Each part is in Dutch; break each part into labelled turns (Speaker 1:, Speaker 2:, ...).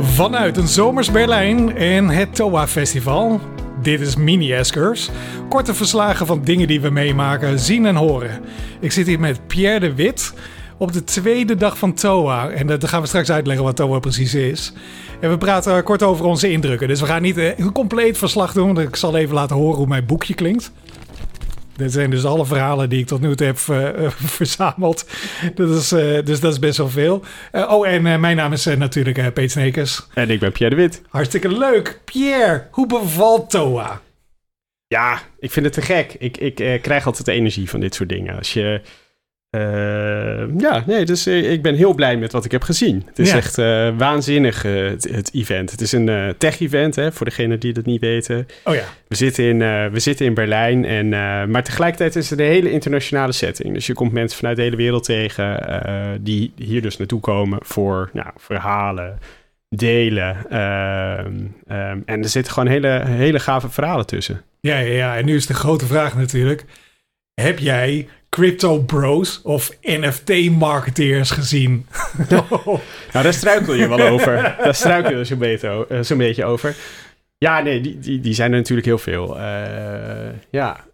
Speaker 1: Vanuit een zomers Berlijn en het TOA Festival. Dit is Mini Eskers. Korte verslagen van dingen die we meemaken, zien en horen. Ik zit hier met Pierre de Wit op de tweede dag van TOA. En dan gaan we straks uitleggen wat TOA precies is. En we praten kort over onze indrukken. Dus we gaan niet een compleet verslag doen. Want ik zal even laten horen hoe mijn boekje klinkt. Dit zijn dus alle verhalen die ik tot nu toe heb uh, verzameld. Dat is, uh, dus dat is best wel veel. Oh, en mijn naam is natuurlijk Peet Snekers.
Speaker 2: En ik ben Pierre de Wit.
Speaker 1: Hartstikke leuk. Pierre, hoe bevalt TOA?
Speaker 2: Ja, ik vind het te gek. Ik, ik krijg altijd energie van dit soort dingen. Als je uh, ja, nee, dus uh, ik ben heel blij met wat ik heb gezien. Het is ja. echt uh, waanzinnig, het, het, event. Het is een tech-event, hè, voor degenen die dat niet weten.
Speaker 1: Oh ja.
Speaker 2: We zitten in, we zitten in Berlijn, en, maar tegelijkertijd is het een hele internationale setting. Dus je komt mensen vanuit de hele wereld tegen die hier dus naartoe komen voor nou, verhalen, delen. Um, en er zitten gewoon hele, hele gave verhalen tussen.
Speaker 1: Ja, ja, ja, en nu is de grote vraag natuurlijk. Heb jij crypto bros of NFT marketeers gezien.
Speaker 2: nou, daar struikel je wel over. Daar struikel je zo'n beetje, zo beetje over. Ja, nee, die, die, die zijn er natuurlijk heel veel. Uh, ja.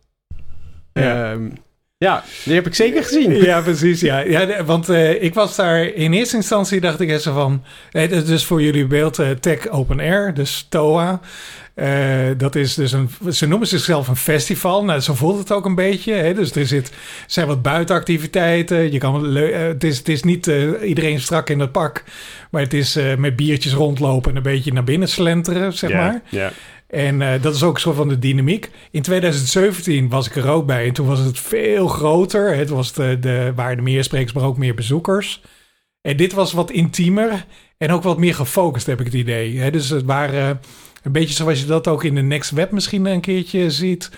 Speaker 2: Ja. Um, ja, die heb ik zeker gezien.
Speaker 1: Ja, precies. Ja, ja want uh, ik was daar in eerste instantie, dacht ik eens van. Dus voor jullie beeld, uh, Tech Open Air, dus TOA. Uh, dat is dus een, ze noemen zichzelf een festival. Nou, zo voelt het ook een beetje. Hè? Dus er zit, zijn wat buitenactiviteiten. Je kan, uh, het, is, het is niet uh, iedereen strak in het pak. Maar het is met biertjes rondlopen en een beetje naar binnen slenteren, zeg
Speaker 2: yeah,
Speaker 1: maar.
Speaker 2: Yeah.
Speaker 1: En dat is ook soort van de dynamiek. In 2017 was ik er ook bij. En toen was het veel groter. Het was de, de, waren meer sprekers, maar ook meer bezoekers. En dit was wat intiemer. En ook wat meer gefocust, heb ik het idee. Dus het waren een beetje zoals je dat ook in de Next Web misschien een keertje ziet.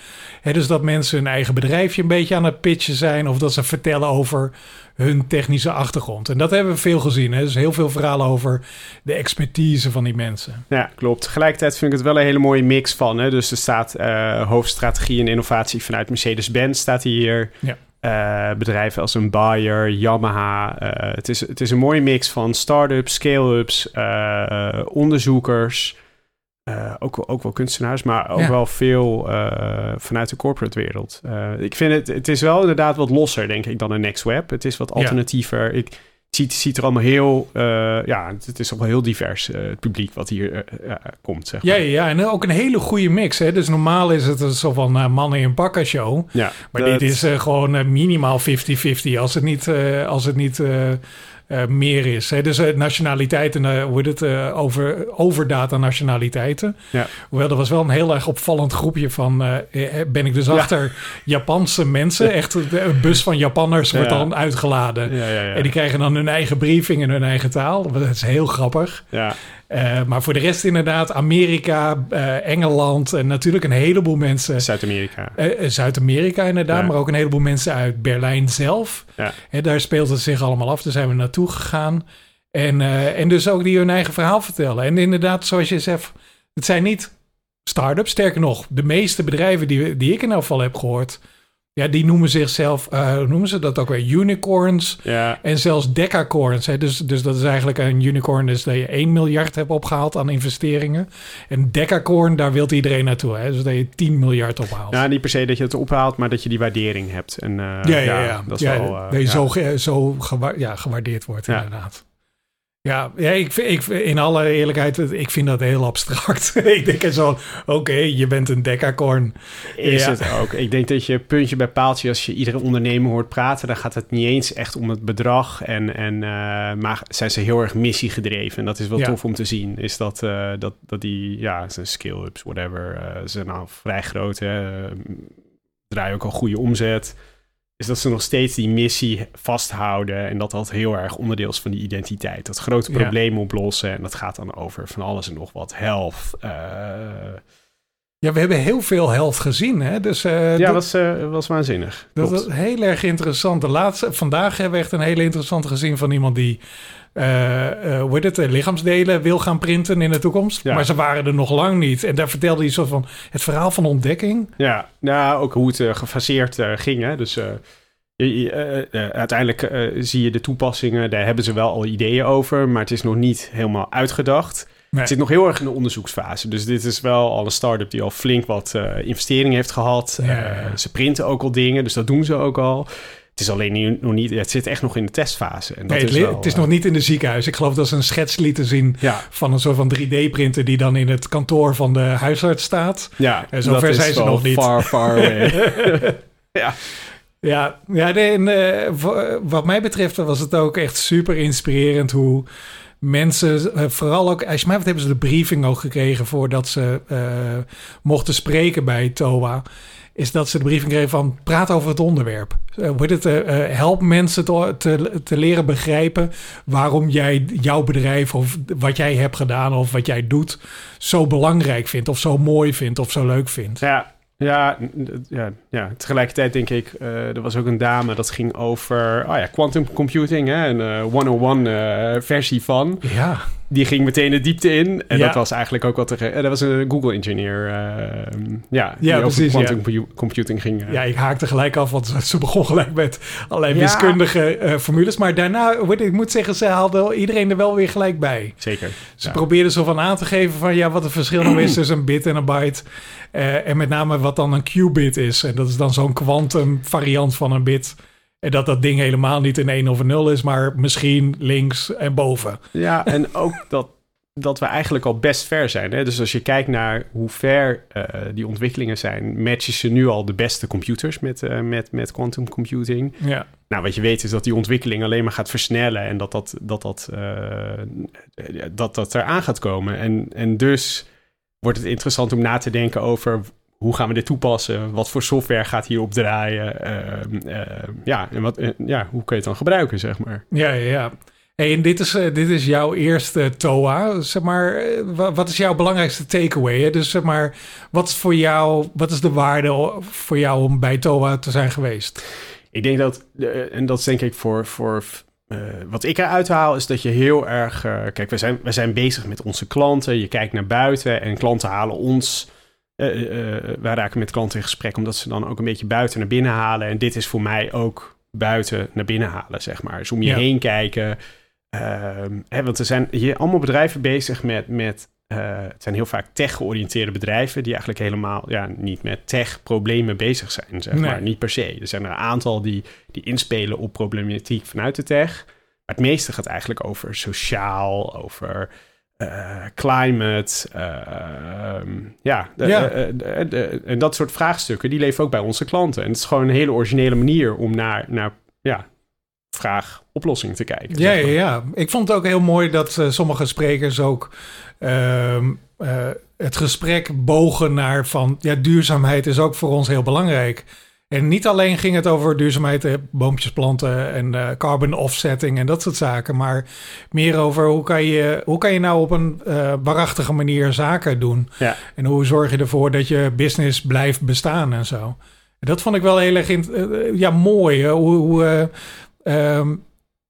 Speaker 1: dus dat mensen hun eigen bedrijfje een beetje aan het pitchen zijn. Of dat ze vertellen over hun technische achtergrond. En dat hebben we veel gezien. Hè? Dus heel veel verhalen over de expertise van die mensen.
Speaker 2: Ja, klopt. Tegelijkertijd vind ik het wel een hele mooie mix van. Hè? Dus er staat uh, hoofdstrategie en innovatie vanuit Mercedes-Benz staat hier.
Speaker 1: Ja.
Speaker 2: Uh, bedrijven als een Bayer, Yamaha. Uh, het, is, het is een mooie mix van start-ups, scale-ups, onderzoekers... Uh, ook, ook wel kunstenaars, maar ook ja. wel veel uh, vanuit de corporate wereld. Uh, ik vind het, het is wel inderdaad wat losser, denk ik, dan een Next Web. Het is wat alternatiever. Ja. Ik, het ziet, ziet er allemaal heel, ja, het is wel heel divers, het publiek wat hier komt, zeg
Speaker 1: maar. Ja, ja, en ook een hele goede mix, hè. Dus normaal is het een soort van mannen in pakken show.
Speaker 2: Ja,
Speaker 1: maar dat... dit is gewoon minimaal 50-50. Als het niet, als het niet meer is. Hè? Dus uh, nationaliteiten, uh, hoe heet het, over, overdata nationaliteiten.
Speaker 2: Ja.
Speaker 1: Hoewel, dat was wel een heel erg opvallend groepje van... ben ik dus achter ja. Japanse mensen. Echt, een bus van Japanners wordt dan uitgeladen. En die krijgen dan hun eigen briefing in hun eigen taal. Dat is heel grappig.
Speaker 2: Ja.
Speaker 1: Uh, maar voor de rest inderdaad Amerika, uh, Engeland en natuurlijk een heleboel mensen.
Speaker 2: Zuid-Amerika.
Speaker 1: Uh, Zuid-Amerika inderdaad, ja. maar ook een heleboel mensen uit Berlijn zelf.
Speaker 2: Ja.
Speaker 1: Daar speelt het zich allemaal af. Daar zijn we naartoe gegaan. En, en dus ook die hun eigen verhaal vertellen. En inderdaad, zoals je zegt, het zijn niet start-ups. Sterker nog, de meeste bedrijven die, die ik in elk geval heb gehoord ja, die noemen zichzelf, uh, hoe noemen ze dat ook weer? Unicorns.
Speaker 2: Ja.
Speaker 1: En zelfs decacorns. Hè? Dus, dus dat is eigenlijk een unicorn, is dat je 1 miljard hebt opgehaald aan investeringen. En decacorn, daar wil iedereen naartoe. Hè? Dus dat je 10 miljard ophaalt.
Speaker 2: Ja, niet per se dat je het ophaalt, maar dat je die waardering hebt. En, uh,
Speaker 1: ja, ja, ja,
Speaker 2: Dat is wel, uh,
Speaker 1: dat je
Speaker 2: ja.
Speaker 1: zo, zo gewa ja, gewaardeerd wordt, inderdaad. Ja, ja ik, ik, in alle eerlijkheid, ik vind dat heel abstract. ik denk zo, oké, okay, je bent een decacorn.
Speaker 2: Is ja. het ook. Ik denk dat je puntje bij paaltje, als je iedere ondernemer hoort praten, dan gaat het niet eens echt om het bedrag. En, en, uh, maar zijn ze heel erg missiegedreven. En dat is wel
Speaker 1: Ja.
Speaker 2: tof om te zien. Is dat, uh, dat, dat die, ja, zijn skill-ups, whatever, uh, zijn nou vrij groot. Hè, draaien ook al goede omzet is dat ze nog steeds die missie vasthouden. En dat dat heel erg onderdeel is van die identiteit. Dat grote
Speaker 1: Ja.
Speaker 2: probleem oplossen. En dat gaat dan over van alles en nog wat. Health. Uh,
Speaker 1: Ja, we hebben heel veel health gezien. Hè? Dus, uh,
Speaker 2: ja,
Speaker 1: dat
Speaker 2: was, uh, was waanzinnig.
Speaker 1: Dat
Speaker 2: Klopt.
Speaker 1: was heel erg interessant. De laatste, vandaag hebben we echt een hele interessante gezien van iemand die uh, hoe het, lichaamsdelen wil gaan printen in de toekomst.
Speaker 2: Ja.
Speaker 1: Maar ze waren er nog lang niet. En daar vertelde hij soort van het verhaal van ontdekking.
Speaker 2: Ja, nou, ook hoe het gefaseerd ging. Hè? Dus uiteindelijk zie je de toepassingen, daar hebben ze wel al ideeën over, maar het is nog niet helemaal uitgedacht. Het zit nog heel erg in de onderzoeksfase. Dus dit is wel al een start-up die al flink wat uh, investeringen heeft gehad. ze printen ook al dingen, dus dat doen ze ook al. Het is alleen nu, nog niet, het zit echt nog in de testfase. En dat
Speaker 1: nee, het,
Speaker 2: is, wel,
Speaker 1: het is nog niet in de ziekenhuis. Ik geloof dat ze een schets lieten zien van een soort van 3D-printer die dan in het kantoor van de huisarts staat.
Speaker 2: Ja,
Speaker 1: en zover zijn ze nog niet.
Speaker 2: Far, far away. ja.
Speaker 1: Ja, ja en, uh, wat mij betreft was het ook echt super inspirerend hoe mensen, uh, vooral ook, als je mij wat hebben ze de briefing ook gekregen voordat ze uh, mochten spreken bij TOA is dat ze de briefing kregen van praat over het onderwerp. Uh, help mensen te, te, te, leren begrijpen waarom jij jouw bedrijf of wat jij hebt gedaan of wat jij doet zo belangrijk vindt of zo mooi vindt of zo leuk vindt.
Speaker 2: Ja, ja, ja, ja, tegelijkertijd denk ik, uh, er was ook een dame dat ging over oh ja, quantum computing, hè, een uh, 101 uh, versie van.
Speaker 1: Ja
Speaker 2: die ging meteen de diepte in. En dat was eigenlijk ook wat er... En dat was een Google-engineer. Uh, ja, die ja, precies, over quantum computing ging.
Speaker 1: Uh. Ja, ik haakte gelijk af, want ze begon gelijk met allerlei wiskundige uh, formules. Maar daarna, ik moet zeggen, ze haalde iedereen er wel weer gelijk bij.
Speaker 2: Zeker.
Speaker 1: Ze probeerden zo van aan te geven van ja, wat het verschil nou is tussen een bit en een byte. en met name wat dan een qubit is. En dat is dan zo'n quantum variant van een bit. En dat dat ding helemaal niet een 1 of een 0 is, maar misschien links en boven.
Speaker 2: Ja, en ook dat, dat we eigenlijk al best ver zijn. Hè? Dus als je kijkt naar hoe ver uh, die ontwikkelingen zijn, matchen ze nu al de beste computers met, uh, met, met quantum computing.
Speaker 1: Ja.
Speaker 2: Nou, wat je weet is dat die ontwikkeling alleen maar gaat versnellen en dat dat, dat, dat, uh, dat, dat eraan gaat komen. En, en dus wordt het interessant om na te denken over hoe gaan we dit toepassen? Wat voor software gaat hierop draaien? Uh, ja, en wat, uh, ja, hoe kun je het dan gebruiken, zeg maar?
Speaker 1: Ja, ja, ja. Hey, en dit is, dit is jouw eerste TOA. Zeg maar, wat is jouw belangrijkste takeaway? Hè? Dus zeg maar, wat is voor jou, wat is de waarde voor jou om bij TOA te zijn geweest?
Speaker 2: Ik denk dat, en dat is denk ik voor, voor uh, wat ik eruit haal is dat je heel erg. Uh, kijk, we zijn, we zijn bezig met onze klanten. Je kijkt naar buiten en klanten halen ons uh, uh, wij raken met klanten in gesprek omdat ze dan ook een beetje buiten naar binnen halen. En dit is voor mij ook buiten naar binnen halen, zeg maar. Dus om je heen kijken. Ehm, hè, want er zijn hier allemaal bedrijven bezig met, met het zijn heel vaak tech-georiënteerde bedrijven die eigenlijk helemaal ja, niet met tech-problemen bezig zijn, zeg maar. Niet per se. Er zijn er een aantal die, die inspelen op problematiek vanuit de tech. Maar het meeste gaat eigenlijk over sociaal, over uh, climate, uh, ja,
Speaker 1: ja.
Speaker 2: En dat soort vraagstukken, die leven ook bij onze klanten. En het is gewoon een hele originele manier om naar, naar ja, vraag-oplossing te kijken.
Speaker 1: Ja, ja, ja, ik vond het ook heel mooi dat sommige sprekers ook ehm, het gesprek bogen naar van, ja, duurzaamheid is ook voor ons heel belangrijk. En niet alleen ging het over duurzaamheid, boompjes planten en uh, carbon offsetting en dat soort zaken, maar meer over hoe kan je, hoe kan je nou op een uh, waarachtige manier zaken doen?
Speaker 2: Ja.
Speaker 1: En hoe zorg je ervoor dat je business blijft bestaan en zo. En dat vond ik wel heel erg uh, ja, mooi. Hoe, hoe um,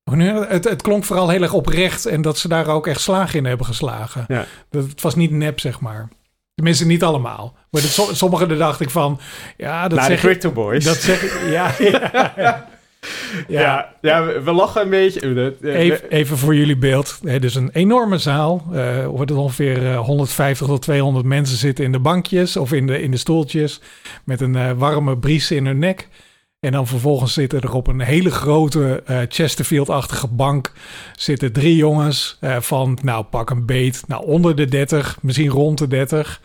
Speaker 1: het, het, klonk vooral heel erg oprecht en dat ze daar ook echt slagen in hebben geslagen.
Speaker 2: Ja.
Speaker 1: Dat, het was niet nep, zeg maar. Tenminste, niet allemaal. Maar de, sommige dacht ik van... Ja, dat
Speaker 2: zeg
Speaker 1: de
Speaker 2: Crypto Boys.
Speaker 1: Dat zeg ik, ja. ja,
Speaker 2: ja. ja, we lachen een beetje.
Speaker 1: Even, even voor jullie beeld. Dus een enorme zaal. Uh, wordt het ongeveer 150 tot 200 mensen zitten in de bankjes of in de, in de stoeltjes. Met een uh, warme bries in hun nek. En dan vervolgens zitten er op een hele grote uh, Chesterfield-achtige bank zitten drie jongens uh, van, nou pak een beet, nou onder de 30, misschien rond de 30.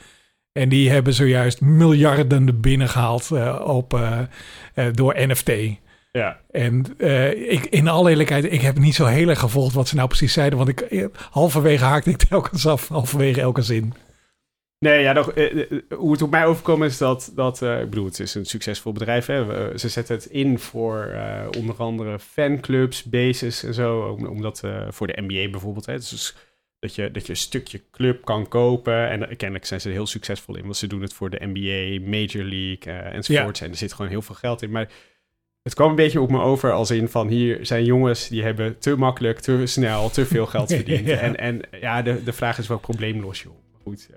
Speaker 1: En die hebben zojuist miljarden binnengehaald uh, op, door NFT.
Speaker 2: Ja.
Speaker 1: En ik, in alle eerlijkheid, ik heb niet zo heel erg gevolgd wat ze nou precies zeiden. Want ik, halverwege haakte ik telkens af, halverwege elke zin.
Speaker 2: Nee, ja, nog, eh, eh, hoe het op mij overkomt is dat, dat uh, ik bedoel, het is een succesvol bedrijf. Hè? ze zetten het in voor uh, onder andere fanclubs, bases en zo. Omdat voor de NBA bijvoorbeeld, hè? Dus dat je, dat je een stukje club kan kopen. En kennelijk zijn ze er heel succesvol in, want ze doen het voor de NBA, Major League enzovoort. Ja. En er zit gewoon heel veel geld in. Maar het kwam een beetje op me over als in van hier zijn jongens die hebben te makkelijk, te snel, te veel geld verdiend. ja. En, en ja, de, de vraag is welk probleem los je op. Goed,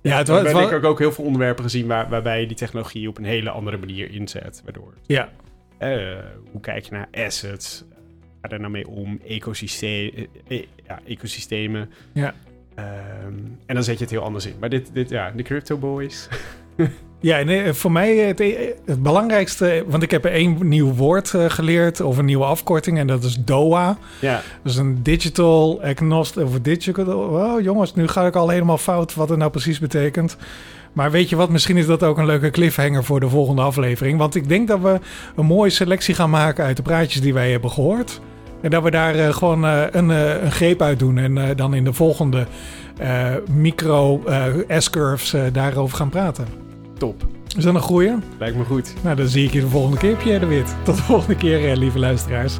Speaker 2: ja, het was, ben ik ook, ook heel veel onderwerpen gezien waar, waarbij je die technologie op een hele andere manier inzet. Waardoor
Speaker 1: ja.
Speaker 2: Uh, hoe kijk je naar assets? Ga daar nou mee om? Ecosysteem, uh, ja, ecosystemen.
Speaker 1: Ja.
Speaker 2: Ehm, en dan zet je het heel anders in. Maar dit, dit ja, de Crypto Boys.
Speaker 1: Ja, nee, voor mij het, het, belangrijkste, want ik heb één nieuw woord uh, geleerd of een nieuwe afkorting en dat is DOA.
Speaker 2: Ja.
Speaker 1: Dus een Digital Agnostic of Digital. Oh, jongens, nu ga ik al helemaal fout wat het nou precies betekent. Maar weet je wat, misschien is dat ook een leuke cliffhanger voor de volgende aflevering. Want ik denk dat we een mooie selectie gaan maken uit de praatjes die wij hebben gehoord. En dat we daar uh, gewoon uh, een, uh, een, greep uit doen. En dan in de volgende micro S-curves daarover gaan praten.
Speaker 2: Top.
Speaker 1: Is dat een goeie?
Speaker 2: Lijkt me goed.
Speaker 1: Nou, dan zie ik je de volgende keer, Pierre de Wit. Tot de volgende keer, lieve luisteraars.